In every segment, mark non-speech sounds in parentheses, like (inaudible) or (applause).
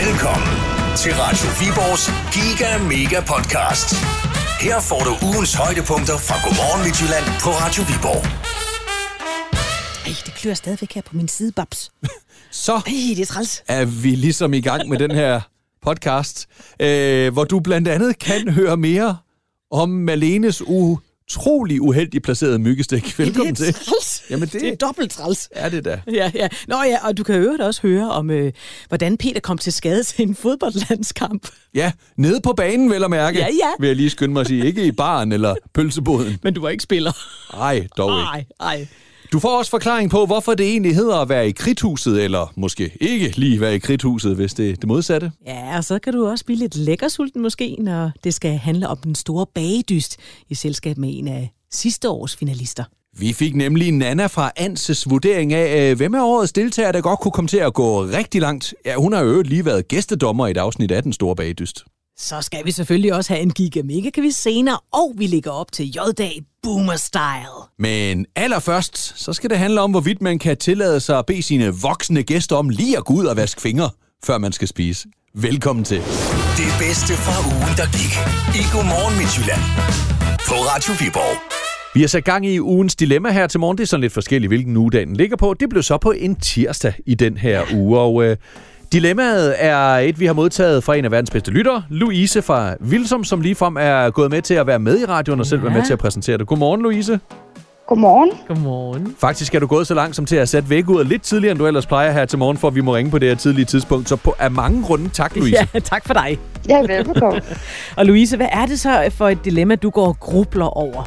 Velkommen til Radio Viborgs Giga Mega Podcast. Her får du ugens højdepunkter fra Godmorgen Midtjylland på Radio Viborg. Ej, det klør stadigvæk her på min side, Babs. (laughs) Så Ej, det er træls. er vi ligesom i gang med den her podcast, øh, hvor du blandt andet kan høre mere om Malenes utrolig uheldigt placerede myggestik. Velkommen det er til. træls. Jamen, det- det er dobbelt træls. Er det da? Ja, ja. Nå ja, og du kan jo også høre om, øh, hvordan Peter kom til skade til en fodboldlandskamp. Ja, nede på banen, vel at mærke. Ja, ja. Vil jeg lige skynde mig at sige. Ikke i baren eller pølseboden. Men du var ikke spiller. Nej, dog ikke. Nej, nej. Du får også forklaring på, hvorfor det egentlig hedder at være i kridthuset, eller måske ikke lige være i kridthuset, hvis det er det modsatte. Ja, og så kan du også blive lidt lækkersulten måske, når det skal handle om den store bagedyst i selskab med en af sidste års finalister. Vi fik nemlig Nana fra Anses vurdering af, øh, hvem er årets deltager, der godt kunne komme til at gå rigtig langt. Ja, hun har jo lige været gæstedommer i et afsnit af Den Store Bagdyst. Så skal vi selvfølgelig også have en giga mega quiz senere, og vi ligger op til J-dag Boomer Style. Men allerførst, så skal det handle om, hvorvidt man kan tillade sig at bede sine voksne gæster om lige at gå ud og vaske fingre, før man skal spise. Velkommen til. Det bedste fra ugen, der gik. I Godmorgen Midtjylland. På Radio Viborg. Vi har sat gang i ugens dilemma her til morgen. Det er sådan lidt forskelligt, hvilken uge den ligger på. Det blev så på en tirsdag i den her uge, og øh, dilemmaet er et, vi har modtaget fra en af verdens bedste lyttere, Louise fra Vilsum, som ligefrem er gået med til at være med i radioen og selv Ja. være med til at præsentere det. Godmorgen, Louise. Godmorgen. Godmorgen. Faktisk er du gået så langt som til at sat væk ud og lidt tidligere, end du ellers plejer her til morgen, for at vi må ringe på det her tidlige tidspunkt. Så på, af mange grunde, tak, Louise. Ja, (laughs) tak for dig. Ja, velbekomme. (laughs) Og Louise, hvad er det så for et dilemma, du går og grubler over?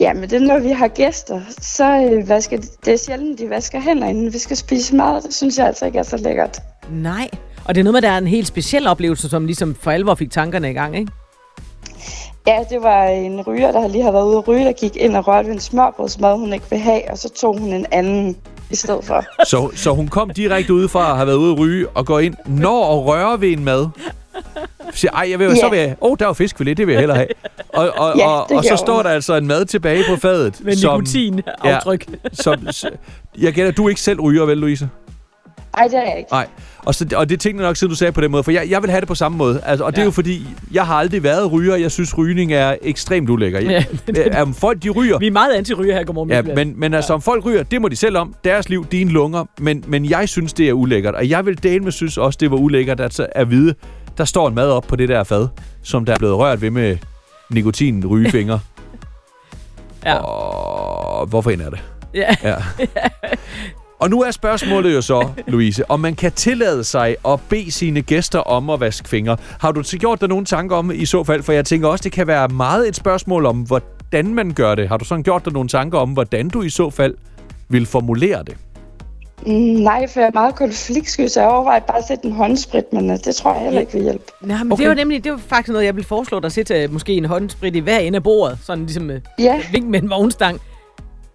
Ja, men det når vi har gæster, så øh, vasker de, det er sjældent, de vasker hænder, inden vi skal spise mad. Det synes jeg altså ikke er så lækkert. Nej. Og det er noget med, at der er en helt speciel oplevelse, som ligesom for alvor fik tankerne i gang, ikke? Ja, det var en ryger, der lige har været ude at ryge, der gik ind og rørte ved en smørbrødsmad, hun ikke vil have, og så tog hun en anden i stedet for. Så, så hun kom direkte udefra og har været ude at ryge og går ind, når og rører ved en mad. Siger, ej, jeg vil, Ja. så vil jeg, oh, der er jo fiskfilet, det vil jeg hellere have. Og, og, Ja, og, og så står der altså en mad tilbage på fadet. Med nikotinaftryk. Ja, som, jeg gætter, du ikke selv ryger, vel, Louise? Ej, det er jeg ikke. Nej. Og, så, og det tænkte jeg nok, siden du sagde på den måde, for jeg, jeg vil have det på samme måde. Altså, og det er Ja. jo fordi, jeg har aldrig været ryger. Jeg synes, rygning er ekstremt ulækker. Ja, (laughs) Ja, om folk, de ryger, Vi er meget anti-ryger her, godmorgen. Ja, men, men altså, om folk ryger, det må de selv om. Deres liv, dine lunger. Men, men jeg synes, det er ulækkert. Og jeg vil dele med synes også, det var ulækkert at, at vide, der står en mad op på det der fad, som der er blevet rørt ved med nikotin rygefinger. (laughs) Ja. Og hvorfor end er det? Ja. Ja. Og nu er spørgsmålet jo så, (laughs) Louise, om man kan tillade sig at bede sine gæster om at vaske fingre. Har du gjort dig nogle tanker om i så fald? For jeg tænker også, det kan være meget et spørgsmål om, hvordan man gør det. Har du sådan gjort dig nogle tanker om, hvordan du i så fald vil formulere det? Nej, for jeg er meget konfliktsky, så jeg overvejer bare at sætte en håndsprit, men øh, det tror jeg heller ikke vil hjælpe. Nej, men okay. Det var nemlig det var faktisk noget, jeg vil foreslå dig at sætte øh, måske en håndsprit i hver ende af bordet. Sådan ligesom øh, Ja, vink med en vognstang.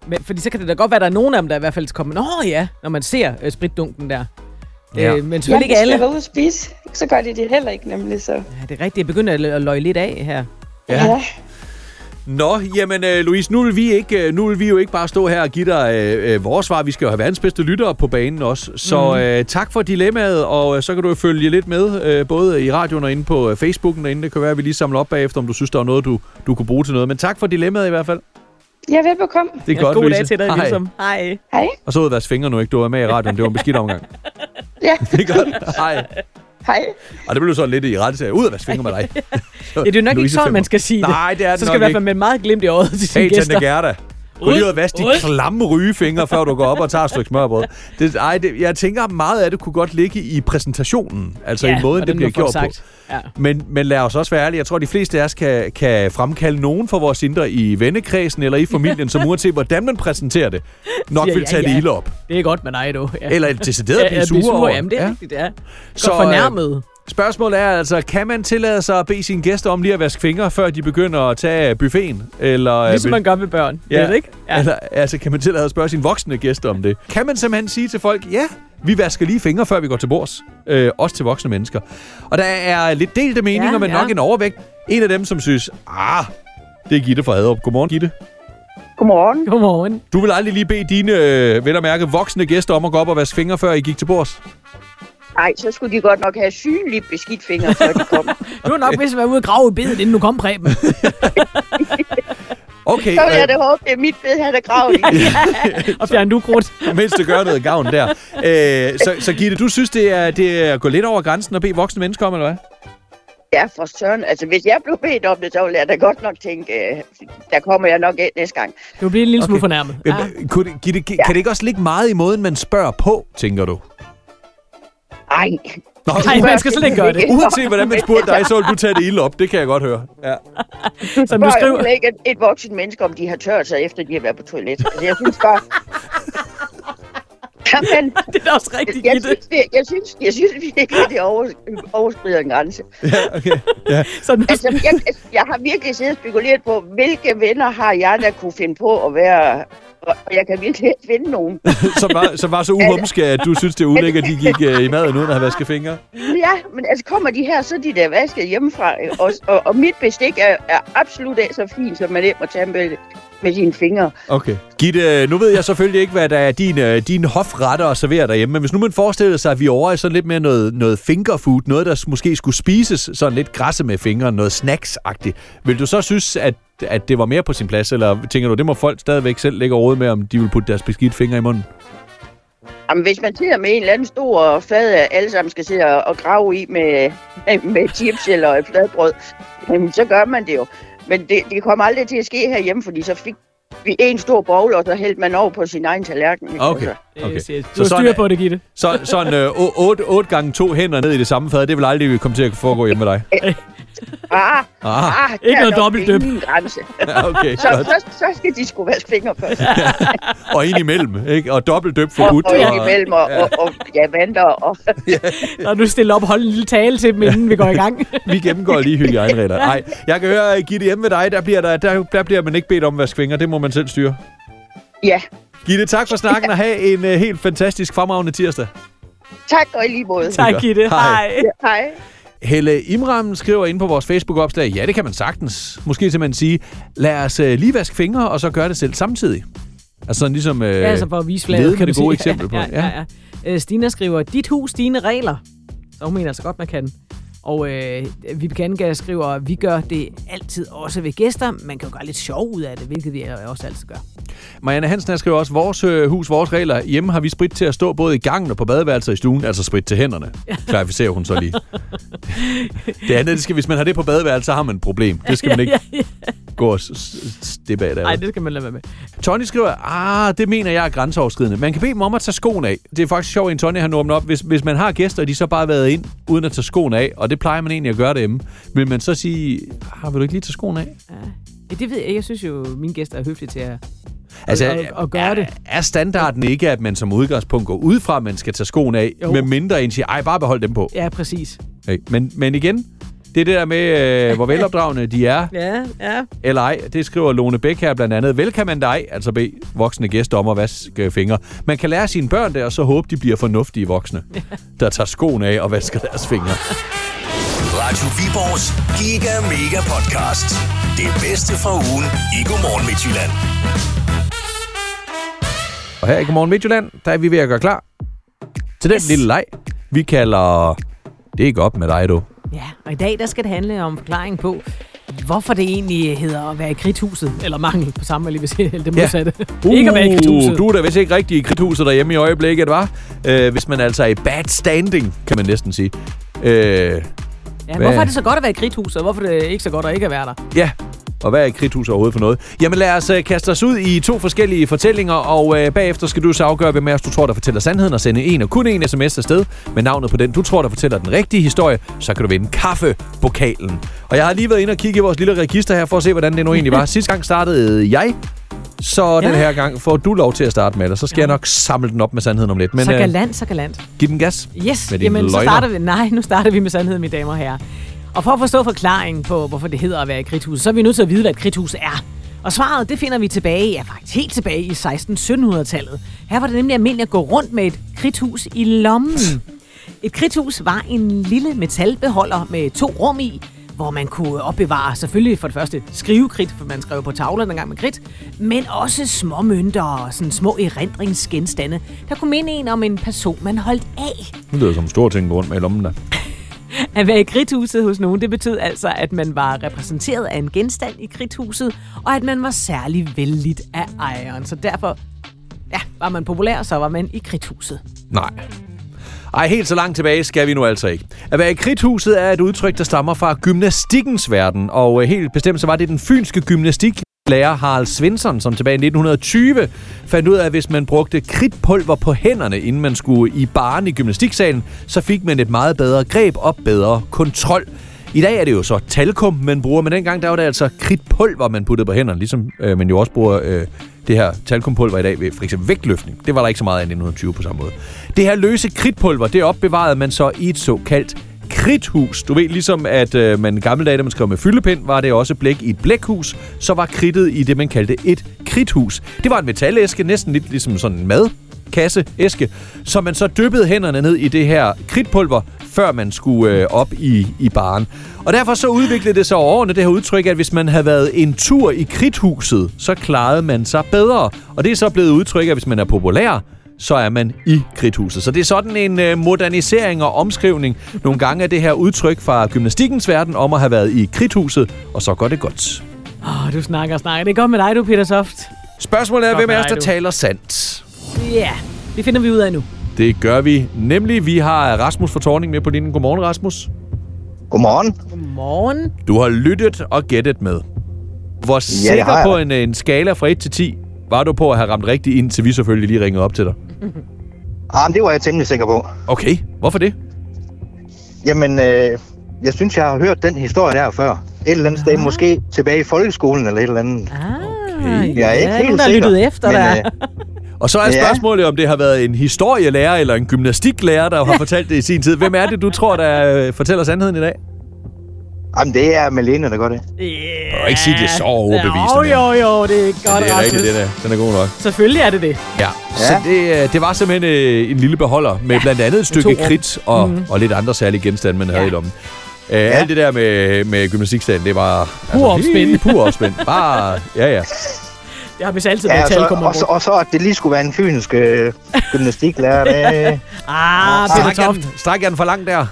Men, fordi så kan det da godt være, at der er nogen af dem, der i hvert fald kommer, Nå ja, når man ser øh, spritdunken der. Ja. Ja. Øh, men ja selvfølgelig ikke hvis alle. ude at spise, så gør de det heller ikke nemlig, så Ja, det er rigtigt. Jeg begynder at, at løje lidt af her. Ja. ja. Nå, jamen øh, Louise, nu vil, vi ikke, øh, nu vil vi jo ikke bare stå her og give dig øh, øh, vores svar. Vi skal jo have verdens bedste lyttere på banen også. Så øh, tak for dilemmaet, og øh, så kan du jo følge lidt med, øh, både i radioen og inde på øh, Facebooken derinde. Det kan være, at vi lige samler op bagefter, om du synes, der er noget, du, du kunne bruge til noget. Men tak for dilemmaet i hvert fald. Ja, velbekomme. Det er Ja, godt, god Louise. dag til dig, Hej. Vilsom. Hej. Hej. Og så ud af deres fingre nu, ikke? Du er med i radioen. Det var en beskidt omgang. Ja, Det er godt. Hej. Hej. Og det blev så lidt i rette. Ud af deres fingre med dig. (laughs) Ja, det er jo nok ikke Louise sådan, Femmer. man skal sige det. Nej, det er det Så skal i hvert fald ikke. med meget glimt i øjet til sine Hey, gæster. Tante Gerda. Gå lige ud og vask de klamme rygefingre, før du går op og tager et stykke smørbrød. Det, ej, det, jeg tænker, meget af det kunne godt ligge i præsentationen. Altså ja, i måden, det bliver gjort sagt. på. Ja. Men, men lad os også være ærlige. Jeg tror, de fleste af os kan, kan fremkalde nogen for vores indre i vennekredsen eller i familien, som uanset hvordan man præsenterer det, nok Siger, vil ja, tage det ja. ilde op. Det er godt med dig, du. Ja. Eller decideret ja, blive ja, blive sure over. Jamen, det er Ja. ja. rigtigt, ja. Så, Så, øh, fornærmet. Spørgsmålet er altså, kan man tillade sig at bede sine gæster om lige at vaske fingre, før de begynder at tage buffeten? Eller, øh, Ligesom man gør med børn. Ja. Ja. Det, ikke? Ja. Eller, altså, kan man tillade at spørge sine voksne gæster om det? Kan man simpelthen sige til folk, ja, vi vasker lige fingre, før vi går til bords. Øh, også til voksne mennesker. Og der er lidt delte meninger, Ja, men ja. nok en overvægt. En af dem, som synes, ah, det er Gitte fra Haderup. Godmorgen, Gitte. Godmorgen. Godmorgen. Du vil aldrig lige bede dine, øh, vel at mærke, voksne gæster om at gå op og vaske fingre, før I gik til bords? Nej, så skulle de godt nok have synligt beskidt fingre, før de kom. (laughs) Du har nok vist været ude og grave i bedet, inden du kom, Preben. (laughs) Okay, Så vil jeg øh, da håbe, det er mit bed, han er gravet i. (laughs) og fjerne du krudt. mens det gør noget gavn der. Øh, så, så Gitte, du synes, det er, det er at gå lidt over grænsen og bede voksne mennesker om, eller hvad? Ja, for søren. Altså, hvis jeg blev bedt om det, så ville jeg da godt nok tænke, øh, der kommer jeg nok af næste gang. Du bliver en lille smule Okay. fornærmet. Ja. Ja. Kunne, det- Gitte, kan det ikke også ligge meget i måden, man spørger på, tænker du? Ej, Nå, Nej, man skal slet ikke gøre det. uanset hvordan man spurgte dig, så vil du tage det ilde op. Det kan jeg godt høre. Ja. Som du spørger skriver. jeg ikke et, et voksen menneske, om de har tørt sig, efter de har været på toilet. Altså, jeg synes bare... Jamen, (laughs) Det er da også rigtigt, jeg Gitte. synes, det, jeg synes, jeg synes virkelig, det over, overskrider en grænse. ja, okay. Ja. Så nu, Altså, jeg, jeg har virkelig siddet og spekuleret på, hvilke venner har jeg, der kunne finde på at være... Og jeg kan virkelig ikke finde nogen. (laughs) Som, var, som var så uhumske, at du synes, det er ulækkert, at de gik (laughs) øh, i maden uden at have vasket fingre. Ja, men altså kommer de her, så er de der vasket hjemmefra. ikke? Og, og, og mit bestik er, er absolut så fint, som man ikke må tage med, med sine fingre. Okay. Gitte, nu ved jeg selvfølgelig ikke, hvad der er din, øh, din hofretter at servere derhjemme, men hvis nu man forestiller sig, at vi er over i sådan lidt mere noget, noget fingerfood, noget, der måske skulle spises sådan lidt græsse med fingre, noget snacks-agtigt, vil du så synes, at, at det var mere på sin plads, eller tænker du, det må folk stadigvæk selv lægge råd med, om de vil putte deres beskidte fingre i munden? Jamen, hvis man sidder med en eller anden stor fad, alle sammen skal sidde og, grave i med, med, chips eller et fladbrød, jamen, så gør man det jo. Men det, det kommer aldrig til at ske herhjemme, fordi så fik vi en stor bowl, og så hældte man over på sin egen tallerken. ikke? Okay. Altså, okay. Så sådan styr på det, Gitte. Så, sådan øh, 8, 8 gange to hænder ned i det samme fad, det vil aldrig komme til at foregå hjemme med dig. Ah, Ah, ah, Ikke der er noget nok dobbeltdyp. ingen grænse. (laughs) ja, okay, Så, godt. så, så skal de skulle vaske fingre først. Og ind imellem, ikke? Og dobbelt døb Og, forbudt. og indimellem, og, og, og ja, vandter, (laughs) og Når du stiller op og holder en lille tale til dem, inden vi går i gang. (laughs) Vi gennemgår lige hygiejneregler. Nej, jeg kan høre, at Gitte hjemme ved dig, der bliver, der, der, der bliver man ikke bedt om at vaske fingre. Det må man selv styre. ja, Gitte, tak for snakken og have en uh, helt fantastisk fremragende tirsdag. tak og i lige måde. tak, Gitte. Hej. Hej. Ja, hej. Helle Imram skriver ind på vores Facebook-opslag, ja, det kan man sagtens. Måske simpelthen sige, lad os uh, lige vaske fingre, og så gøre det selv samtidig. Altså sådan ligesom... Uh, Ja, altså for at vise flaget, kan du gode sige. (laughs) eksempel på ja, det. ja, ja, ja. Øh, Stina skriver, dit hus, dine regler. Så hun mener altså godt, man kan. Og øh, Vibeke skriver, vi gør det altid også ved gæster. Man kan jo gøre lidt sjov ud af det, hvilket vi også altid gør. Marianne Hansen her skriver også, vores øh, hus, vores regler. Hjemme har vi sprit til at stå både i gangen og på badeværelset i stuen, altså sprit til hænderne. Klarificerer hun så lige. (laughs) det andet, det skal, hvis man har det på badeværelset, så har man et problem. Det skal man ikke gå og s- s- stippe af. Nej, det skal man lade være med. Tony skriver, ah, det mener jeg er grænseoverskridende. Man kan bede dem om at tage skoen af. Det er faktisk sjovt, at Tony har åbnet op. Hvis, hvis man har gæster, og de så bare har været ind, uden at tage skoen af, og det plejer man egentlig at gøre derhjemme, vil man så sige, ah, vil du ikke lige tage skoen af? Ja, det ved jeg. Jeg synes jo, mine gæster er høflige til at, Altså, at, at, gøre det. er standarden ikke, at man som udgangspunkt går ud fra, at man skal tage skoen af, Jo. med mindre en siger, ej, bare behold dem på. Ja, præcis. Okay. Men, men igen, det er det der med, øh, hvor velopdragende de er, Ja, ja. eller ej. Det skriver Lone Bæk her blandt andet. Vel kan man dig, altså bede voksne gæster om at vaske fingre. Man kan lære sine børn det, og så håbe, de bliver fornuftige voksne, der tager skoen af og vasker deres fingre. Radio Viborgs Giga Mega Podcast. Det bedste fra ugen i Godmorgen Midtjylland. Og her i Godmorgen Midtjylland, der er vi ved at gøre klar til den Yes. lille leg, vi kalder... Det er godt med dig, du. Ja, og i dag der skal det handle om forklaring på, hvorfor det egentlig hedder at være i kridthuset, eller mangel på samme, eller sige det modsatte. Uh, ikke at være i kridthuset. Du er da vist ikke rigtig i kridthuset derhjemme i øjeblikket, var? Øh, hvis man altså er i bad standing, kan man næsten sige. Øh, ja, hvorfor er det så godt at være i kridthuset, og hvorfor er det ikke så godt at ikke at være der? ja, og hvad er kridthus overhovedet for noget? Jamen lad os uh, kaste os ud i to forskellige fortællinger, og uh, bagefter skal du så afgøre, hvem af os du tror, der fortæller sandheden, og sende en og kun en sms afsted med navnet på den, du tror, der fortæller den rigtige historie, så kan du vinde kaffepokalen. Og jeg har lige været inde og kigge i vores lille register her, for at se, hvordan det nu egentlig var. (laughs) Sidste gang startede jeg, så ja. den her gang får du lov til at starte med det. Så skal ja. jeg nok samle den op med sandheden om lidt. Men så uh, galant, så galant. giv den gas. Yes, Med jamen så løgner. starter vi. Nej, nu starter vi med sandheden, mine damer og herrer. Og for at forstå forklaringen på, hvorfor det hedder at være i kridthuset, så er vi nødt til at vide, hvad et kridthus er. Og svaret, det finder vi tilbage, ja faktisk helt tilbage i 16-1700-tallet. Her var det nemlig almindeligt at gå rundt med et kridthus i lommen. Et kridthus var en lille metalbeholder med to rum i, hvor man kunne opbevare selvfølgelig for det første skrivekridt, for man skrev på tavler dengang med kridt, men også små mønter og sådan små erindringsgenstande, der kunne minde en om en person, man holdt af. Det lyder som en stor ting rundt med i lommen der. At være i kridthuset hos nogen, det betød altså, at man var repræsenteret af en genstand i kridthuset, og at man var særlig vellidt af ejeren. Så derfor ja, var man populær, så var man i kridthuset. Nej. Ej, helt så langt tilbage skal vi nu altså ikke. At være i kridthuset er et udtryk, der stammer fra gymnastikkens verden, og øh, helt bestemt så var det den fynske gymnastik lærer Harald Svensson, som tilbage i 1920 fandt ud af, at hvis man brugte kridtpulver på hænderne, inden man skulle i baren i gymnastiksalen, så fik man et meget bedre greb og bedre kontrol. I dag er det jo så talkum, man bruger, men dengang der var det altså kridtpulver, man puttede på hænderne, ligesom øh, man jo også bruger øh, det her talkumpulver i dag ved for eksempel vægtløftning. Det var der ikke så meget af i 1920 på samme måde. Det her løse kridtpulver, det opbevarede man så i et såkaldt kridthus. Du ved, ligesom at øh, man i gamle dage, da man skrev med fyldepind, var det også blæk i et blækhus. Så var kridtet i det, man kaldte et kridthus. Det var en metalæske, næsten lidt ligesom sådan en mad kasse, æske, så man så dyppede hænderne ned i det her kridtpulver, før man skulle øh, op i, i baren. Og derfor så udviklede det sig over årene, det her udtryk, at hvis man havde været en tur i kridthuset, så klarede man sig bedre. Og det er så blevet udtryk, at hvis man er populær, så er man i kridthuset. Så det er sådan en øh, modernisering og omskrivning nogle gange af det her udtryk fra gymnastikkens verden om at have været i kridthuset, og så går det godt. Åh, oh, du snakker og snakker. Det er godt med dig, du, Peter Soft. Spørgsmålet er, Godt hvem af os, der du. taler sandt? Ja, det finder vi ud af nu. Det gør vi. Nemlig, vi har Rasmus for Torning med på linjen. Godmorgen, Rasmus. Godmorgen. Godmorgen. Du har lyttet og gættet med. Hvor det sikker på en, en skala fra 1 til 10 var du på at have ramt rigtigt ind, til vi selvfølgelig lige ringede op til dig? Ah, men det var jeg temmelig sikker på. Okay, hvorfor det? Jamen, øh, jeg synes, jeg har hørt den historie der før. Et eller andet sted, måske tilbage i folkeskolen eller et eller andet. Ah, Okay. Jeg er ikke helt nogen, der sikker. lyttede efter men, øh, Og så er Ja. spørgsmålet, om det har været en historielærer eller en gymnastiklærer, der har fortalt det i sin tid. Hvem er det, du tror, der øh, fortæller sandheden i dag? Jamen, det er Malene, der gør det. Yeah. Du ikke sige, det er så overbevisende. Jo, jo, jo, det er godt, det er rigtigt, det der. Den er god nok. Selvfølgelig er det det. Ja. Så det, øh, det var simpelthen øh, en lille beholder med blandt andet et stykke kridt og, mm. og lidt andre særlige genstande, man havde Ja. i lommen. Øh, Alt det der med, med gymnastikstaden, det var... Pur opspind. helt Pur opspind. Bare, ja, ja. Det har vist altid Ja, været og så, talkommer og, så, og så, at det lige skulle være en fynsk øh, gymnastiklærer. Det, (laughs) Ah, Peter Stræk jeg, Toft. stræk jeg den for langt der?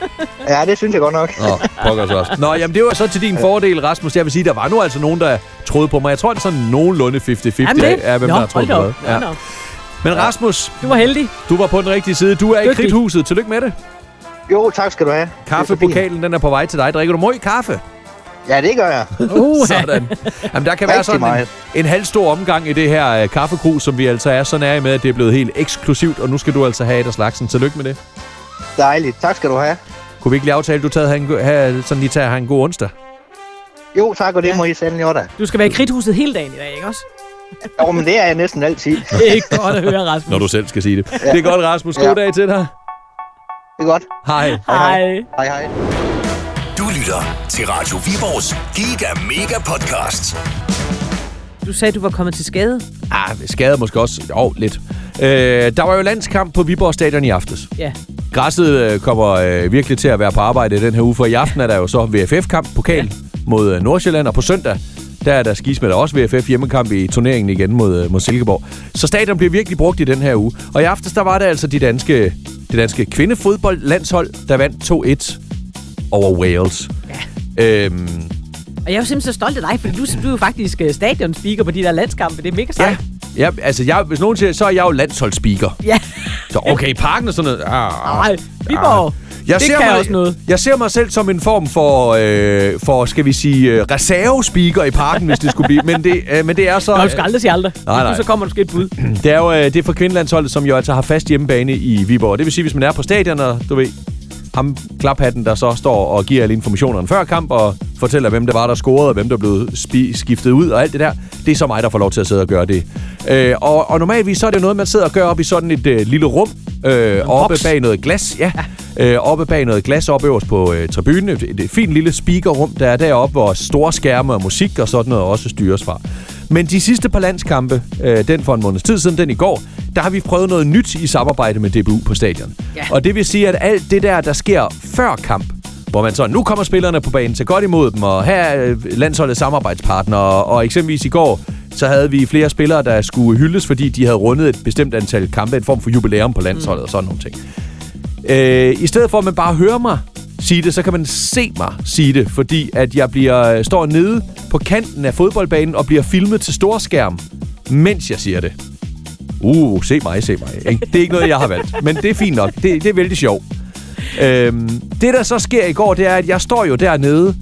(laughs) ja, det synes jeg godt nok. Nå, pokker så også. Nå, jamen det var så til din fordel, Rasmus. Jeg vil sige, der var nu altså nogen, der troede på mig. Jeg tror, det er sådan nogenlunde 50-50 Jamen det. af, hvem Nå, der har troet på op. Ja. Nå, nå. Men Rasmus, Du var heldig. du var på den rigtige side. Du er i Dygtig. kridthuset. Tillykke med det. Jo, tak skal du have. Er. Kaffepokalen, den er på vej til dig. Drikker du møg kaffe? Ja, det gør jeg. (laughs) Uh, Sådan. Jamen, der kan være sådan en, en halv stor omgang i det her uh, kaffekrus, som vi altså er så nære med, at det er blevet helt eksklusivt, og nu skal du altså have et af slagsen. Tillykke med det. Dejligt. Tak skal du have. Kunne vi ikke lige aftale, at du tager en, have, sådan lige tager have en god onsdag? Jo, tak, og det må I sandelig også da. Du skal være i kridthuset hele dagen i dag, ikke også? Jo, men det er jeg næsten altid. (laughs) Det er godt at høre, Rasmus. Når du selv skal sige det. Det er godt, Rasmus. God Ja. dag til dig. Det er godt. Hej. Hej. Hej, hej. Du lytter til Radio Viborgs Giga Mega Podcast. Du sagde, du var kommet til skade. Ah, skade måske også. Jo, lidt. Øh, der var jo landskamp på Viborg Stadion i aftes. Ja. Græsset øh, kommer øh, virkelig til at være på arbejde den her uge, for i aften er der jo så VFF-kamp, pokal ja. mod øh, Nordsjælland, og på søndag, der er der skismed også VFF hjemmekamp i turneringen igen mod, øh, mod Silkeborg. Så stadion bliver virkelig brugt i den her uge. Og i aftes, der var det altså de danske, det danske kvindefodboldlandshold, der vandt 2-1 over Wales. Ja. Øhm, Og jeg er jo simpelthen så stolt af dig, for du, du er jo faktisk øh, stadionspeaker på de der landskampe. Det er mega ja, sejt. ja, altså jeg, hvis nogen siger, så er jeg jo landsholdsspeaker. Ja. Så okay, parken og sådan noget. Ah, Ej, Viborg. Jeg det ser kan mig, også noget. Jeg ser mig selv som en form for, øh, for skal vi sige, øh, reservespeaker i parken, hvis det skulle blive. Men det, øh, men det er så... Nå, du skal aldrig sige aldrig. Nej, nej. Så kommer du skal et bud. (clears throat) Det er jo øh, det er for kvindelandsholdet, som jo altså har fast hjemmebane i Viborg. Det vil sige, hvis man er på stadion, og du ved, ham klaphatten, der så står og giver alle informationerne før kamp, og fortæller, hvem der var, der scorede, og hvem der blev skiftet ud, og alt det der. Det er så mig, der får lov til at sidde og gøre det. Øh, og, og normalvis så er det noget, man sidder og gør op i sådan et øh, lille rum, øh, oppe bag noget glas. Ja. Øh, oppe bag noget glas op øverst på øh, tribunen. Et, et fint lille speakerrum, der er deroppe, hvor store skærme og musik og sådan noget også styres fra. Men de sidste par landskampe, øh, den for en måneds tid siden, den i går, der har vi prøvet noget nyt i samarbejde med DBU på stadion. Ja. Og det vil sige, at alt det der, der sker før kamp, hvor man så, nu kommer spillerne på banen, til godt imod dem, og her er øh, landsholdets samarbejdspartnere, og, og eksempelvis i går, så havde vi flere spillere, der skulle hyldes, fordi de havde rundet et bestemt antal kampe, en form for jubilæum på landsholdet mm. og sådan nogle ting. Øh, I stedet for, at man bare hører mig sige det, så kan man se mig sige det, fordi at jeg bliver, står nede på kanten af fodboldbanen og bliver filmet til storskærm, mens jeg siger det. Uh, se mig, se mig. Ikke? Det er ikke noget, jeg har valgt, men det er fint nok. Det, det er vældig sjovt. Øhm, det, der så sker i går, det er, at jeg står jo dernede,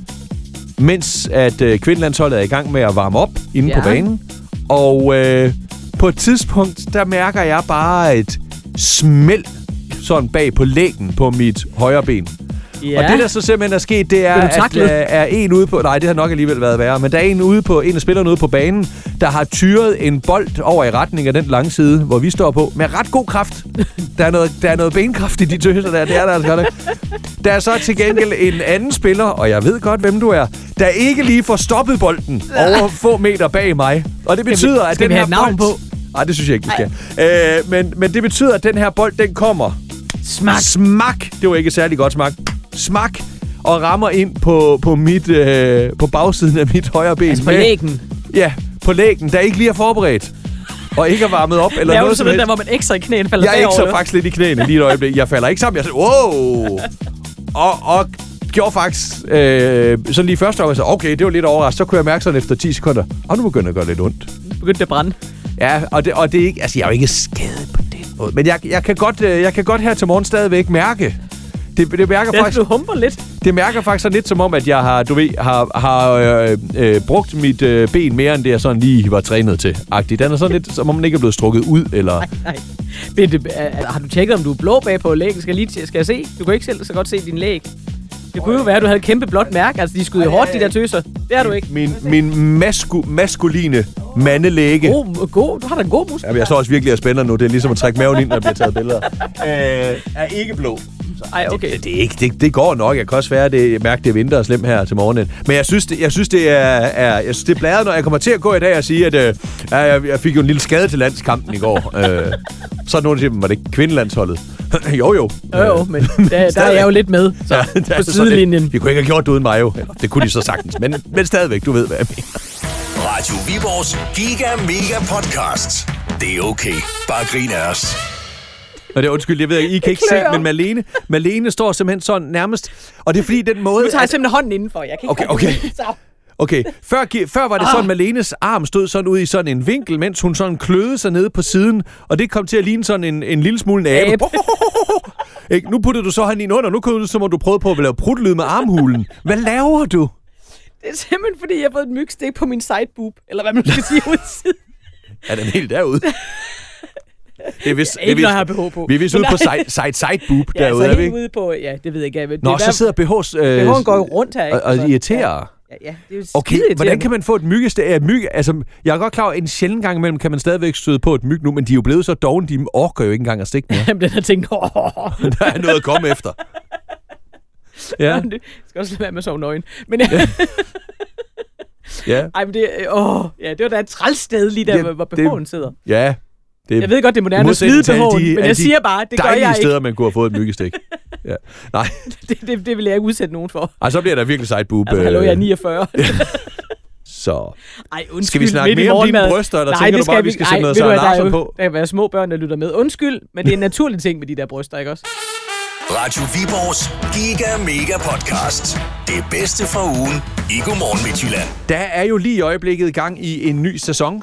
mens at øh, kvindelandsholdet er i gang med at varme op inde ja. Ja. på banen. Og øh, på et tidspunkt, der mærker jeg bare et smæld sådan bag på lægen på mit højre ben. Ja. Og det, der så simpelthen er sket, det er, at tacklet? der er en ude på... Nej, det har nok alligevel været værre. Men der er en ude på en af spillerne ude på banen, der har tyret en bold over i retning af den lange side, hvor vi står på, med ret god kraft. Der er noget, der er noget benkraft i de tøser der. Det er der altså godt. Der er så til gengæld en anden spiller, og jeg ved godt, hvem du er, der ikke lige får stoppet bolden over få meter bag mig. Og det betyder, at den her bold... Nej, det synes jeg ikke, vi skal. Øh, men, men det betyder, at den her bold, den kommer Smak. Smak. Det var ikke særlig godt smak. Smak. Og rammer ind på, på, mit, øh, på bagsiden af mit højre ben. Altså på Med- lægen. Ja, på lægen, der ikke lige er forberedt. Og ikke er varmet op, eller Det er jo noget som sådan der, helst. hvor man ekstra i knæene falder Jeg er ikke så faktisk lidt i knæene lige et øjeblik. Jeg falder ikke sammen. Jeg siger, wow! Og, og gjorde faktisk øh, sådan lige første jeg sagde, okay, det var lidt overrasket. Så kunne jeg mærke sådan efter 10 sekunder, og nu begynder det at gøre lidt ondt. Begyndte det at brænde. Ja, og det, og det er ikke, altså jeg er jo ikke skadet på den måde. Men jeg, jeg, kan godt, øh, jeg kan godt her til morgen stadigvæk mærke, det, det mærker Ja, faktisk, du humper lidt. det mærker faktisk så lidt som om, at jeg har, du ved, har, har øh, øh, brugt mit øh, ben mere, end det jeg sådan lige var trænet til. Agtigt. Den er sådan lidt, som om den ikke er blevet strukket ud, eller... Nej. Men det, er, har du tjekket, om du er blå bag på lægen? Skal, lige, skal jeg se? Du kan ikke selv så godt se din læg. Det kunne jo være, at du havde et kæmpe blåt mærke. Altså, de skyder hårdt, de der tøser. Det har du ikke. Min, min masku, maskuline mandelæge. God, god. Du har da en god muskel. Jamen, jeg står også virkelig og spænder nu. Det er ligesom at trække maven ind, når der bliver taget billeder. (laughs) øh, er ikke blå. Ej, okay. Det, det, er ikke, det, det går nok. Jeg kan også være, det, jeg mærker, det er vinter og slemt her til morgenen. Men jeg synes, det, jeg synes, det er, er, jeg synes, det er blæret, når jeg kommer til at gå i dag og sige, at øh, jeg, jeg fik jo en lille skade til landskampen i går. (laughs) øh, så er nogen, der siger, var det ikke kvindelandsholdet? (laughs) jo, jo. Jo, jo, men der, der er jeg jo lidt med. Så, Ja, på lidt- sidelinjen. Vi kunne ikke have gjort det uden mig jo. Eller, Det kunne de så sagtens. Men, men stadigvæk, du ved, hvad jeg mener. Radio Viborgs Giga Mega Podcast. Det er okay. Bare grin af os. Og det er undskyld, jeg ved ikke, I kan ikke se, men Malene, Malene står simpelthen sådan nærmest... Og det er fordi den måde... Nu tager jeg at- simpelthen hånden indenfor. Jeg kan ikke Okay, okay. (laughs) Så. Okay, før, før var det sådan, Malenes arm stod sådan ud i sådan en vinkel, mens hun sådan kløede sig nede på siden, og det kom til at ligne sådan en, en lille smule en abe. (laughs) Ikke? Nu puttede du så han ind under, nu kunne du som om du prøvede på at lave prutlyd med armhulen. Hvad laver du? Det er simpelthen, fordi jeg har fået et mygstik på min sideboob. Eller hvad man skal sige ud siden. (laughs) Er den helt derude? Det er vist, Ikke, det er jeg vist, BH på. vi er vist ude på (laughs) side, side, side boob Ja, derude, er så vi helt ikke? ude på... Ja, det ved jeg ikke. Det Nå, er så sidder BH's... Øh, BH'en går jo rundt her, ikke? og, og Så- irriterer. Ja, ja, det er jo Okay, hvordan kan man få et myggestik? Ja, myg, altså, jeg er godt klar over, at en sjældent gang imellem kan man stadigvæk støde på et myg nu, men de er jo blevet så dogne, de orker jo ikke engang at stikke mere. (laughs) Jamen, den har tænkt, åh, (laughs) Der er noget at komme efter. (laughs) Ja, det skal også lade være med at sove nøgen. Men, ja. ja, ej, men det, åh, ja, det var da et træls sted lige der, Ja, hvor BH'en sidder. ja. Det Jeg ved godt, det er moderne at smide de- men jeg de siger bare, det gør jeg ikke. steder, man kunne have fået et myggestik. Ja. Nej, (laughs) Det, det, det vil jeg ikke udsætte nogen for. Ej, så bliver der virkelig side boob. Altså, hallo, jeg er 49. (laughs) Så. Ej, undskyld. Skal vi snakke midt i mere om dine bryster, eller Nej, tænker det du bare, skal vi skal Ej, sætte noget er jo- på? Der kan være små børn, der lytter med. Undskyld, men det er en naturlig ting med de der bryster, ikke også? Radio Viborgs Giga Mega Podcast. Det bedste fra ugen i Godmorgen Midtjylland. Der er jo lige i øjeblikket gang i en ny sæson.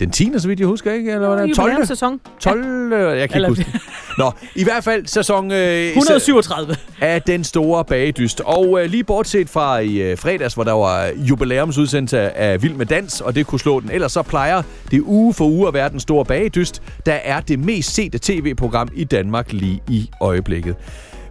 Den 10. så vidt jeg husker, ikke? Eller hvad er det? 12. Jubilæums sæson. 12. Jeg kan Eller- ikke huske. Nå, i hvert fald sæson øh, (laughs) 137. af den store bagedyst. Og øh, lige bortset fra i øh, fredags, hvor der var jubilæumsudsendelse af Vild med Dans, og det kunne slå den. Ellers så plejer det uge for uge at være den store bagedyst, der er det mest sete tv-program i Danmark lige i øjeblikket.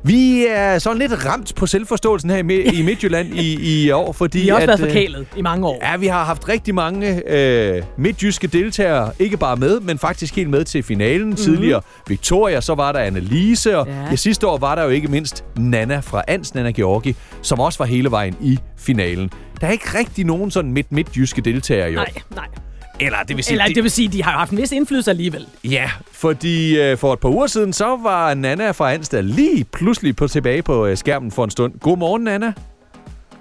Vi er sådan lidt ramt på selvforståelsen her i, Mi- i Midtjylland i, i år, fordi... De har også at, været øh, forkælet i mange år. Ja, vi har haft rigtig mange øh, midtjyske deltagere, ikke bare med, men faktisk helt med til finalen. Mm-hmm. Tidligere Victoria, så var der Annelise, og ja. Ja. Ja, sidste år var der jo ikke mindst Nana fra Ans, Nana Georgi, som også var hele vejen i finalen. Der er ikke rigtig nogen sådan midt-midtjyske deltagere i år. Nej, nej. Eller det vil sige... Eller det vil sige, de har jo haft en vis indflydelse alligevel. Ja, fordi øh, for et par uger siden, så var Nana fra Ansted lige pludselig på tilbage på øh, skærmen for en stund. Godmorgen, Nana.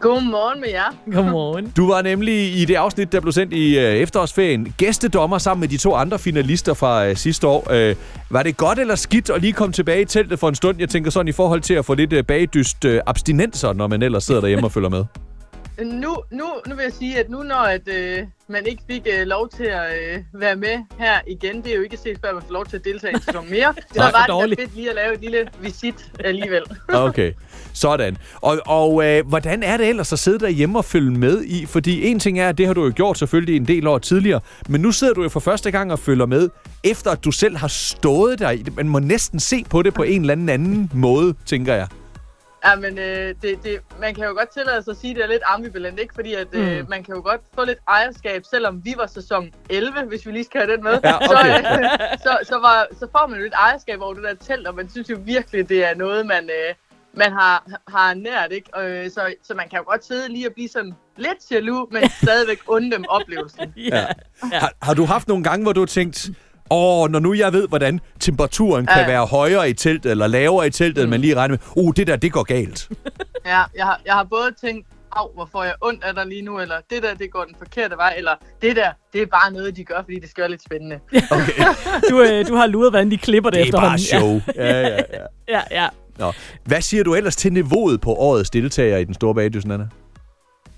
Godmorgen med jer. Godmorgen. Du var nemlig i det afsnit, der blev sendt i øh, efterårsferien, gæstedommer sammen med de to andre finalister fra øh, sidste år. Øh, var det godt eller skidt at lige komme tilbage i teltet for en stund? Jeg tænker sådan i forhold til at få lidt øh, bagdyst øh, abstinenser, når man ellers sidder derhjemme og følger med. Nu, nu, nu vil jeg sige, at nu når at, øh, man ikke fik øh, lov til at øh, være med her igen, det er jo ikke set før, at man får lov til at deltage i en sæson mere, (laughs) så Nej, var det dårligt. fedt lige at lave et lille visit alligevel. (laughs) Okay, sådan. Og, og øh, hvordan er det ellers at sidde derhjemme og følge med i? Fordi en ting er, at det har du jo gjort selvfølgelig en del år tidligere, men nu sidder du jo for første gang og følger med, efter at du selv har stået der. Man må næsten se på det på en eller anden anden måde, tænker jeg. Ja, men øh, det, det, man kan jo godt tillade sig at sige, at det er lidt ambivalent, ikke? Fordi at, øh, man kan jo godt få lidt ejerskab, selvom vi var sæson 11, hvis vi lige skal have den med. (laughs) Ja, okay. så, øh, så, så, var, så får man jo lidt ejerskab over det der telt, og man synes jo virkelig, det er noget, man, øh, man har, har nært, ikke? Og, øh, så, så man kan jo godt sidde lige og blive sådan lidt jaloux, men stadigvæk unde dem oplevelsen. (laughs) Ja. Har, har du haft nogle gange, hvor du har tænkt, åh, når nu jeg ved, hvordan temperaturen kan Ja. være højere i teltet, eller lavere i teltet, end man lige regner med, uh, det der, det går galt. (laughs) Ja, jeg har, jeg har både tænkt, au, hvor får jeg ondt af dig lige nu, eller det der, det går den forkerte vej, eller det der, det er bare noget, de gør, fordi det skal være lidt spændende. (laughs) Okay, Du, øh, du har luret, hvordan de klipper det, det er bare efterhånden. show. Ja, (laughs) ja, ja. Ja, ja, ja. Nå. Hvad siger du ellers til niveauet på årets deltagere i den store bagdyst, Anna?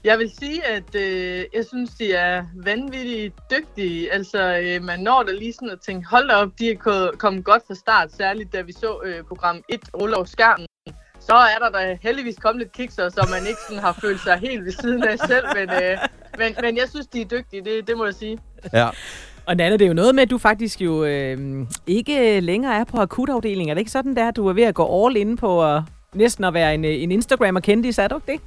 Jeg vil sige, at øh, jeg synes, de er vanvittigt dygtige. Altså, øh, man når da lige sådan at tænke, hold da op, de er ko- kommet godt fra start, særligt da vi så øh, program 1 rulle over skærmen. Så er der da heldigvis kommet lidt kikser, så man ikke sådan har følt sig helt ved siden af selv. Men, øh, men, men jeg synes, de er dygtige, det, det må jeg sige. Ja. Og Nana, det er jo noget med, at du faktisk jo øh, ikke længere er på akutafdelingen. Er det ikke sådan, der, at du er ved at gå all in på at, næsten at være en, øh, en Instagram-kendis, er du ikke det?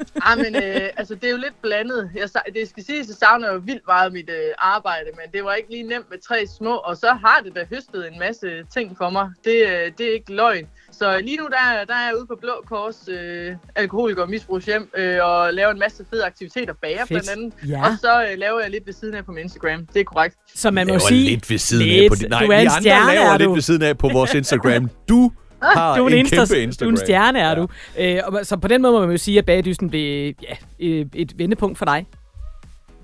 (laughs) Ah, men øh, altså, det er jo lidt blandet. Jeg, det skal siges, at jeg savner jo vildt meget mit øh, arbejde, men det var ikke lige nemt med tre små, og så har det da høstet en masse ting for mig. Det, øh, det er ikke løgn. Så lige nu, der, der er jeg ude på Blå Kors, øh, alkoholiker og misbrugshjem, øh, og laver en masse fede aktiviteter bager Fedt. blandt andet. Ja. Og så øh, laver jeg lidt ved siden af på min Instagram. Det er korrekt. Så man må sige... lidt ved siden lidt. af på din... Nej, du er vi andre stjerne, laver er lidt ved siden af på vores Instagram. Du har Du er en, en, Insta- kæmpe du er Instagram. en stjerne, er du. Øh, og så på den måde må man jo sige, at bagdysten blev ja, øh, et vendepunkt for dig.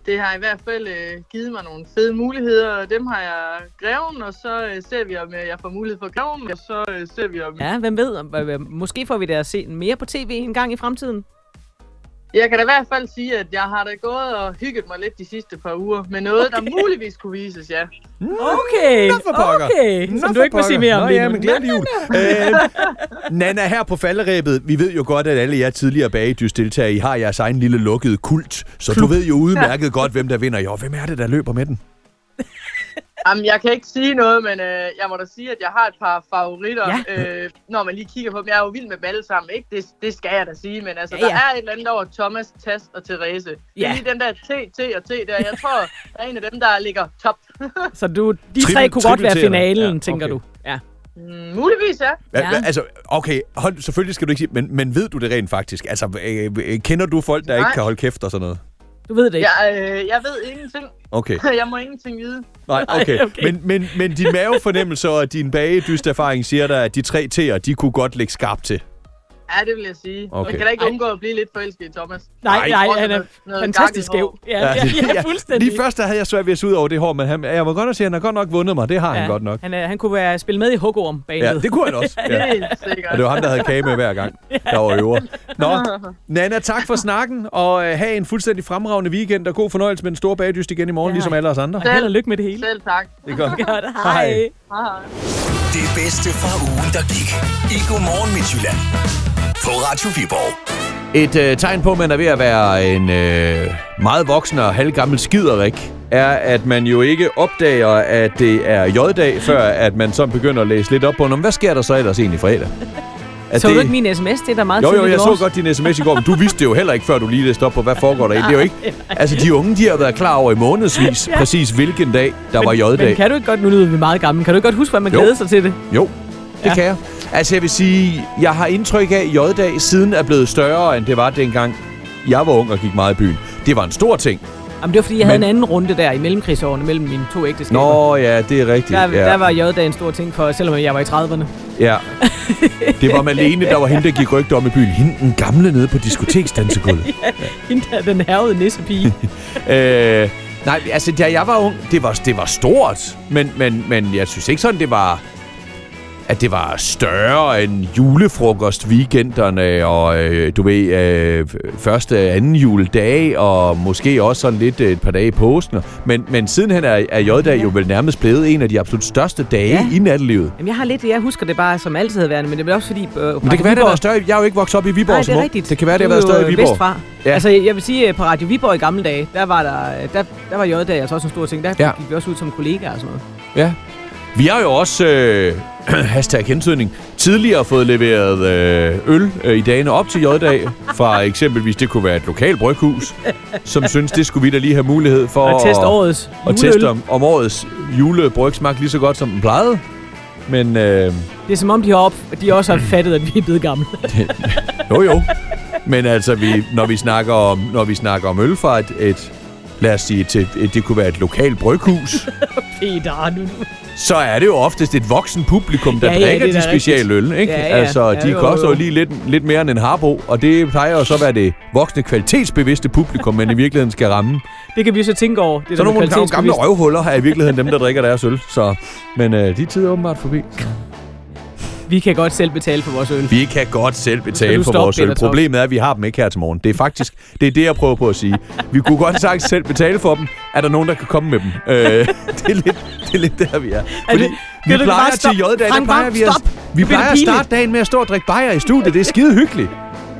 Det har i hvert fald øh, givet mig nogle fede muligheder, og dem har jeg greven, og så øh, ser vi, om øh, jeg får mulighed for greven, og så øh, ser vi, om Ja, hvem ved? om- Måske får vi da at se mere på tv en gang i fremtiden. Jeg kan da i hvert fald sige, at jeg har da gået og hygget mig lidt de sidste par uger med noget, okay. der muligvis kunne vises, ja. Okay, Nå for pokker. okay. Nå Som for du ikke må sige pokker. mere om Nå, lige ja, nu. men glædelig jul. øh, (laughs) Nana, her på falderæbet, vi ved jo godt, at alle jer tidligere bagedysdeltagere, I har jeres egen lille lukkede kult, så du ved jo udmærket godt, hvem der vinder. Jo, hvem er det, der løber med den? Jamen, jeg kan ikke sige noget, men øh, jeg må da sige, at jeg har et par favoritter, Ja. øh, når man lige kigger på dem. Jeg er jo vild med dem alle sammen, ikke? Det, det skal jeg da sige, men altså, Ja, ja, der er et eller andet over Thomas, Tast og Therese. Det Ja. er lige den der T, T og T der. Jeg tror, der er en af dem, der ligger top. (laughs) Så du, de Triple- tre kunne godt være finalen, Ja, tænker okay. du. Ja. Mm, muligvis, ja. Ja. Ja. Altså, okay, hold, selvfølgelig skal du ikke sige, men, men ved du det rent faktisk? Altså, øh, øh, kender du folk, der Nej. ikke kan holde kæft og sådan noget? Du ved det ikke. Jeg, øh, jeg ved ingenting. Okay, (laughs) Jeg må ingenting vide. nej, okay. okay. Men, men, men din mavefornemmelse og din bagedysterfaring siger dig, at de tre T'er, de kunne godt lægge skarpt til. Ja, det vil jeg sige. Okay. Jeg kan da ikke undgå at blive lidt forelsket i Thomas. Nej, Nej. han er fantastisk skæv. Ja, ja, ja, ja, fuldstændig. Lige først der havde jeg svært ved at se ud over det hår, men han, jeg må godt nok sige, at han har godt nok vundet mig. Det har ja. han godt nok. Han, han kunne være spille med i hugorm banet. Ja, det kunne han også. (laughs) Ja. Helt sikkert. Og det var ham, der havde kage med hver gang, der var øver. Nå, (laughs) Nana, tak for snakken, og øh, have en fuldstændig fremragende weekend, og god fornøjelse med den store bagdyst igen i morgen, Ja. ja. ligesom alle os andre. Og held og lykke med det hele. Selv tak. Det er godt. Godt, Hej. hej. Hej. Det bedste fra ugen, der gik. I Godmorgen Midtjylland. På Radio Viborg. Et øh, tegn på, at man er ved at være en øh, meget voksen og halvgammel skiderik, er, at man jo ikke opdager, at det er J-dag, før at man så begynder at læse lidt op på, "Nå, men hvad sker der så ellers egentlig fredag? At Så du ikke min sms? Det er da meget Jo, jo, jeg så godt din sms i går, men du vidste det jo heller ikke, før du lige læste op på, hvad foregår der i. Det er jo ikke... Altså, de unge, de har været klar over i månedsvis, ja. præcis hvilken dag, der var J-dag. Men kan du ikke godt, nu lyder vi meget gamle, kan du ikke godt huske, hvad man Jo. glædede sig til det? Jo, det Ja. kan jeg. Altså, jeg vil sige, jeg har indtryk af, at J-dag siden er blevet større, end det var dengang, jeg var ung og gik meget i byen. Det var en stor ting. Jamen, det var fordi, jeg havde Men- en anden runde der i mellemkrigsårene mellem mine to ægteskaber. Nå ja, det er rigtigt. Der, ja. der var J-dag en stor ting for, selvom jeg var i 30'erne. Ja. (laughs) (laughs) Det var Malene, der var hende, der gik rygter om i byen. Hende den gamle nede på diskoteksdansegulvet. (laughs) Hende der, den hervede nissepige. (laughs) øh, nej, altså, da jeg var ung, det var, det var stort. Men, men, men jeg synes ikke sådan, det var at det var større end julefrokost weekenderne og øh, du ved øh, første anden juledag og måske også sådan lidt øh, et par dage i påsken. Men, men sidenhen er, er J-dag jo vel nærmest blevet en af de absolut største dage Ja. i nattelivet. Jamen, jeg har lidt, jeg husker det bare som altid havde været, men det er også fordi... Øh, Men det kan være, det har været større. Jeg er jo ikke vokset op i Viborg Nej, det er rigtigt. Det kan være, det har været større i Viborg. Vestfra. Ja. Ja. Altså, jeg vil sige, at på Radio Viborg i gamle dage, der var der, der, der var J-dag altså også en stor ting. Der Ja. ja. gik vi også ud som kollegaer og sådan noget. Ja. Vi har jo også, øh, (clears throat) hashtag hentydning, tidligere fået leveret øh, øl øh, i dagene op til J-dag, fra eksempelvis, det kunne være et lokalt bryghus, som synes, det skulle vi da lige have mulighed for Og teste årets og juleøl. teste om, om årets julebryg smagte lige så godt, som den plejede. Men øh, Det er som om, de har, op, de også har (clears throat) fattet, at vi er blevet gamle. (laughs) jo jo. Men altså, vi, når, vi snakker om, når vi snakker om øl fra et, et lad os sige, til, et, det kunne være et lokalt bryghus, (laughs) Peter, nu. Så er det jo oftest et voksen publikum, der Ja, ja, drikker er de da specielle øl, ikke? Ja, ja. Altså, Ja, de jo, koster jo lige lidt, lidt mere end en harbo, og det plejer jo så at være det voksne kvalitetsbevidste publikum, man i virkeligheden skal ramme. Det kan vi så tænke over. Det Så nogle, gamle røvhuller er i virkeligheden dem, der drikker deres øl. Så, men øh, de tider er åbenbart forbi. Så. Vi kan godt selv betale for vores øl. Vi kan godt selv betale for vores øl. Problemet er, at vi har dem ikke her til morgen. Det er faktisk det, er det jeg prøver på at sige. Vi kunne godt sagtens selv betale for dem. Er der nogen, der kan komme med dem? Øh, (laughs) det, er lidt, det er lidt der, vi er. Fordi det- vi kan plejer til stoppe? J-dag, der Frank plejer Vam, vi at, vi plejer at starte dagen med at stå og drikke bajer i studiet. Det er skide hyggeligt.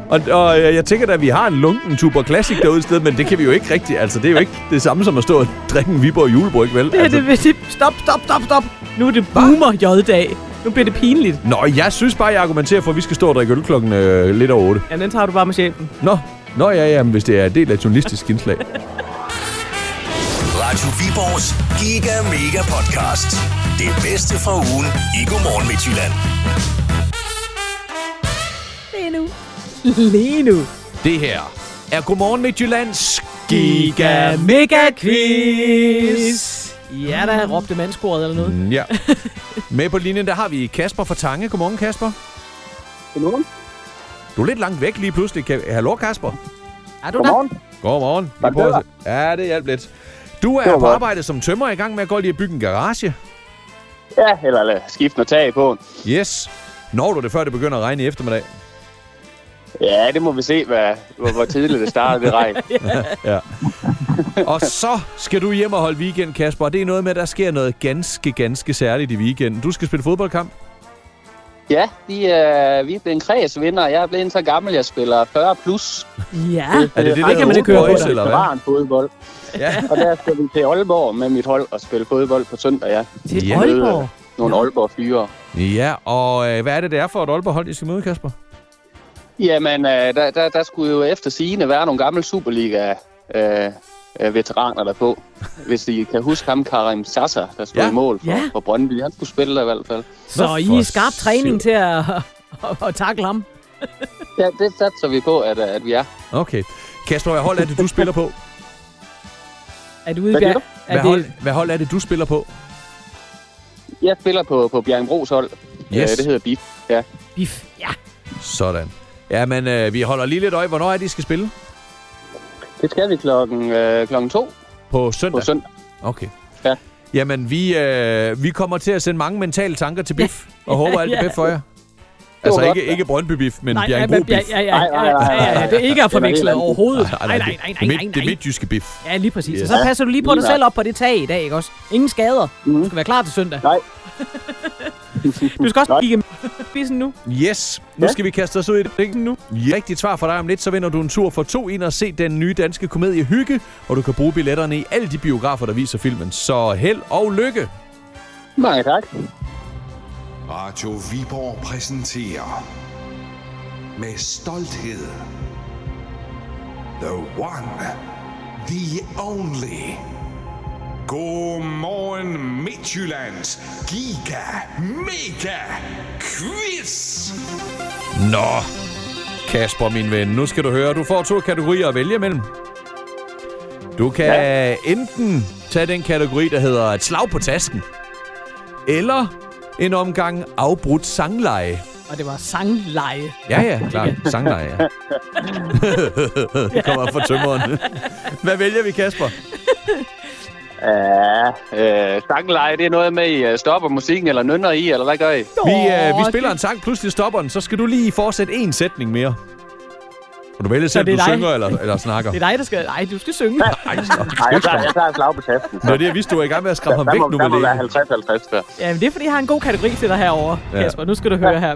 Og, og øh, jeg tænker da, at vi har en lunken Tuber Classic derude et sted, men det kan vi jo ikke rigtigt. Altså, det er jo ikke det samme som at stå og drikke en Viborg julebryg, vel? Det, Altså, det, det, stop, stop, stop, stop. Nu er det boomer J-dag. Nu bliver det pinligt. Nå, jeg synes bare, jeg argumenterer for, at vi skal stå og drikke øl klokken øh, lidt over 8. Ja, den tager du bare med chefen. Nå, Nå ja, ja, men hvis det er en del af et journalistisk indslag. Radio Viborgs Giga Mega Podcast. Det bedste fra ugen i Godmorgen Midtjylland. Lige nu. Lige nu. Det her er Godmorgen Midtjyllands Giga Mega Quiz. Ja, der råbte mandskoret eller noget. Mm, Ja. Med på linjen, der har vi Kasper fra Tange. Godmorgen, Kasper. Godmorgen. Du er lidt langt væk lige pludselig. Kan... Hallo, Kasper. Er du Godmorgen. Godmorgen. Vi Tak, prøver at se- Ja, det hjalp lidt. Du er på arbejde som tømmer i gang med at gå lige at bygge en garage. Ja, eller lad skifte noget tag på. Yes. Når du det, før det begynder at regne i eftermiddag? Ja, det må vi se, hvad, hvor, hvor tidligt det starter, det regn. (laughs) Ja. og så skal du hjem og holde weekend, Kasper. Og det er noget med, at der sker noget ganske, ganske særligt i weekenden. Du skal spille fodboldkamp. Ja, vi, er, vi er blevet en kredsvinder. Jeg er blevet så gammel, jeg spiller 40 plus. Ja. Er det det, der kan man ikke høre på eller hvad? fodbold. Ja. Og der skal vi til Aalborg med mit hold og spille fodbold på søndag, ja. Til Ja. Aalborg. Nogle Aalborg fyre. Ja, og øh, hvad er det, det er for et Aalborg-hold, I skal møde, Kasper? Jamen, øh, der, der, der skulle jo efter sigende være nogle gamle Superliga øh, øh, veteraner der på. Hvis I kan huske ham, Karim Sassa, der stod Ja. i mål for, Ja. for Brøndby. Han skulle spille der i hvert fald. Så Nå, I er skarp træning til at, at, at takle ham. Ja, det satser vi på, at, at vi er. Okay. Kasper, hvad hold er det, du spiller på? Er du ude i Hvad? Hvad, Er hold, det, hvad hold er det, du spiller på? Jeg spiller på, på Bjerringbros hold. Yes. Øh, det hedder BIF. Ja. bif? Ja. Sådan. Ja, men øh, vi holder lige lidt øje. Hvornår er det, I skal spille? Det skal vi klokken, øh, klokken to På søndag? på søndag. Okay. Ja. Jamen, vi, øh, vi kommer til at sende mange mentale tanker til BIF, og (laughs) håber alt det bedste for jer. Altså ikke, ikke Brøndby BIF, men Nej, Bjerringbro ja, BIF. ja, ja, ja, Nej, nej, ja, nej, ja, ja, nej. det er ikke at Det er forveksle overhovedet. Nej, Nej, nej, nej, nej, det, nej, midt, nej, det nej. midtjyske BIF. Ja, lige præcis. Yes. Og så passer du lige på dig selv op på det tag i dag, ikke også? Ingen skader. Mhm. Du skal være klar til søndag. Nej. (laughs) Du skal også kigge spidsen nu. Yes, nu Ja. skal vi kaste os ud i det. Ikke? Nu. Rigtigt svar for dig om lidt, så vinder du en tur for to ind og se den nye danske komedie Hygge, og du kan bruge billetterne i alle de biografer, der viser filmen. Så held og lykke! Mange tak. Radio Viborg præsenterer med stolthed The One, The Only. Godmorgen Midtjyllands Giga Mega Quiz. Nå, Kasper, min ven, nu skal du høre. Du får to kategorier at vælge mellem. Du kan ja. enten tage den kategori, der hedder et slag på tasken, eller en omgang afbrudt sangleje. Og det var sangleje. Ja, ja, klart. (laughs) Sangleje, ja. (laughs) det kommer fra tømmeren. Hvad vælger vi, Kasper? (laughs) Ja, øh, sangleje, det er noget med, I øh, stopper musikken eller nynner i, eller hvad gør I? Vi, øh, vi spiller det- en sang, pludselig stopper den, så skal du lige fortsætte en sætning mere. Og du vælger selv, det er du dig. synger eller, eller snakker. Det er dig, der skal... Ej, du skal synge. Ej, så- Nej, jeg tager, jeg tager et slag på tasken. Nå, det jeg vidste, du var i gang med at skræmme ham der væk må, nu der med må være det. 50-50 der. Ja, men det er, fordi jeg har en god kategori til dig herovre, Ja. ja. Kasper. Nu skal du høre her.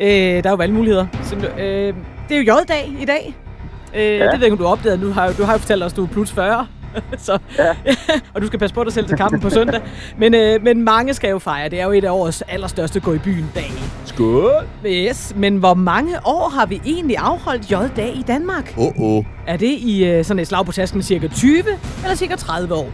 Øh, der er jo valgmuligheder. Så, øh, det er jo J-dag i dag. Øh, ja. Det ved jeg ikke, om du har opdaget. Nu har, du har jo fortalt os, at du er plus 40. (laughs) så, ja. (laughs) og du skal passe på dig selv til kampen på søndag. Men, øh, men mange skal jo fejre. Det er jo et af årets allerstørste gå i byen dag. Skål! Yes, men hvor mange år har vi egentlig afholdt J-dag i Danmark? Åh, oh, oh. Er det i øh, sådan et slag på tasken cirka 20 eller cirka 30 år?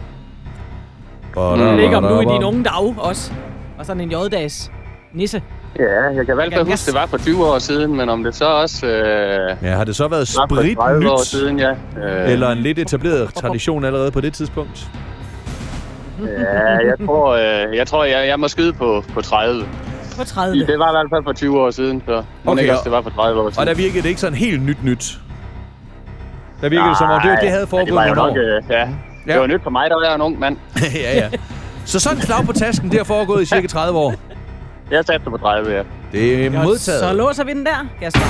Jeg ved ikke, om du i dine unge dage også. Og sådan en J-dags nisse. Ja, jeg kan i hvert fald huske, det var for 20 år siden, men om det så også øh, Ja, har det så været sprit 30 år nyt? siden, ja. Øh, Eller en lidt etableret tradition allerede på det tidspunkt? Ja, jeg tror, øh, jeg, tror jeg, jeg må skyde på, på 30. På 30. Det var i hvert fald for 20 år siden, så okay, ikke og- også, det var for 30 år siden. Og der virkede det ikke sådan helt nyt nyt. Der virkede det som om, det, det havde ja, foregået det var nok, øh, ja. Ja. Det var nyt for mig, der var jeg en ung mand. (laughs) ja, ja. Så sådan en slag på tasken, det har foregået i cirka 30 år. Jeg satte på 30, ja. Det er modtaget. Så låser vi den der, Kasper.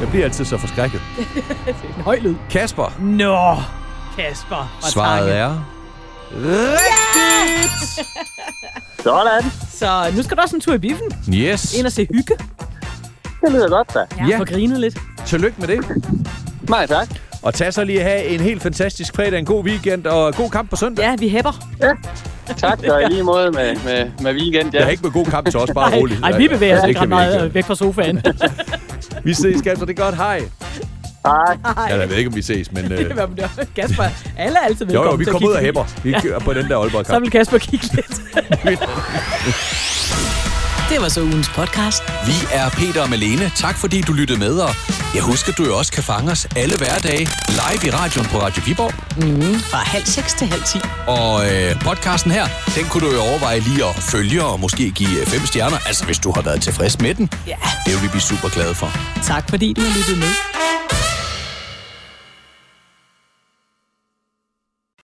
Jeg bliver altid så forskrækket. (laughs) Det er en høj lyd. Kasper, Nå, Kasper. fra svaret Tange. er... Rigtigt! Sådan. Så nu skal du også en tur i biffen. Yes. Ind og se hygge. Det lyder godt, da. Ja, Ja. få grinet lidt. Tillykke med det. Nej, tak. Og tag så lige at have en helt fantastisk fredag, en god weekend og god kamp på søndag. Ja, vi hæpper. (laughs) Tak, og i lige måde med, med, med weekend, ja. Jeg har ikke med god kamp til os, bare (laughs) roligt. ej, vi bevæger os Det ikke kan ret vi ikke. meget væk fra sofaen. Vi ses, Kasper. Det er godt. Hej. Hej. Ja, jeg ved ikke, om vi ses, men... (laughs) Øh, Hvad med det? Kasper, alle er altid jo, velkommen jo, vi til at kommer ud og hæpper. Vi kører på den der Aalborg Så kamp. vil Kasper kigge lidt. Det var så ugens podcast. Vi er Peter og Malene. Tak fordi du lyttede med, og jeg husker, du jo også kan fange os alle hverdage live i radioen på Radio Viborg. Mm, fra halv seks til halv ti. Og øh, podcasten her, den kunne du jo overveje lige at følge og måske give øh, fem stjerner. Altså hvis du har været tilfreds med den. Ja. Det vil vi blive super glade for. Tak fordi du har lyttet med.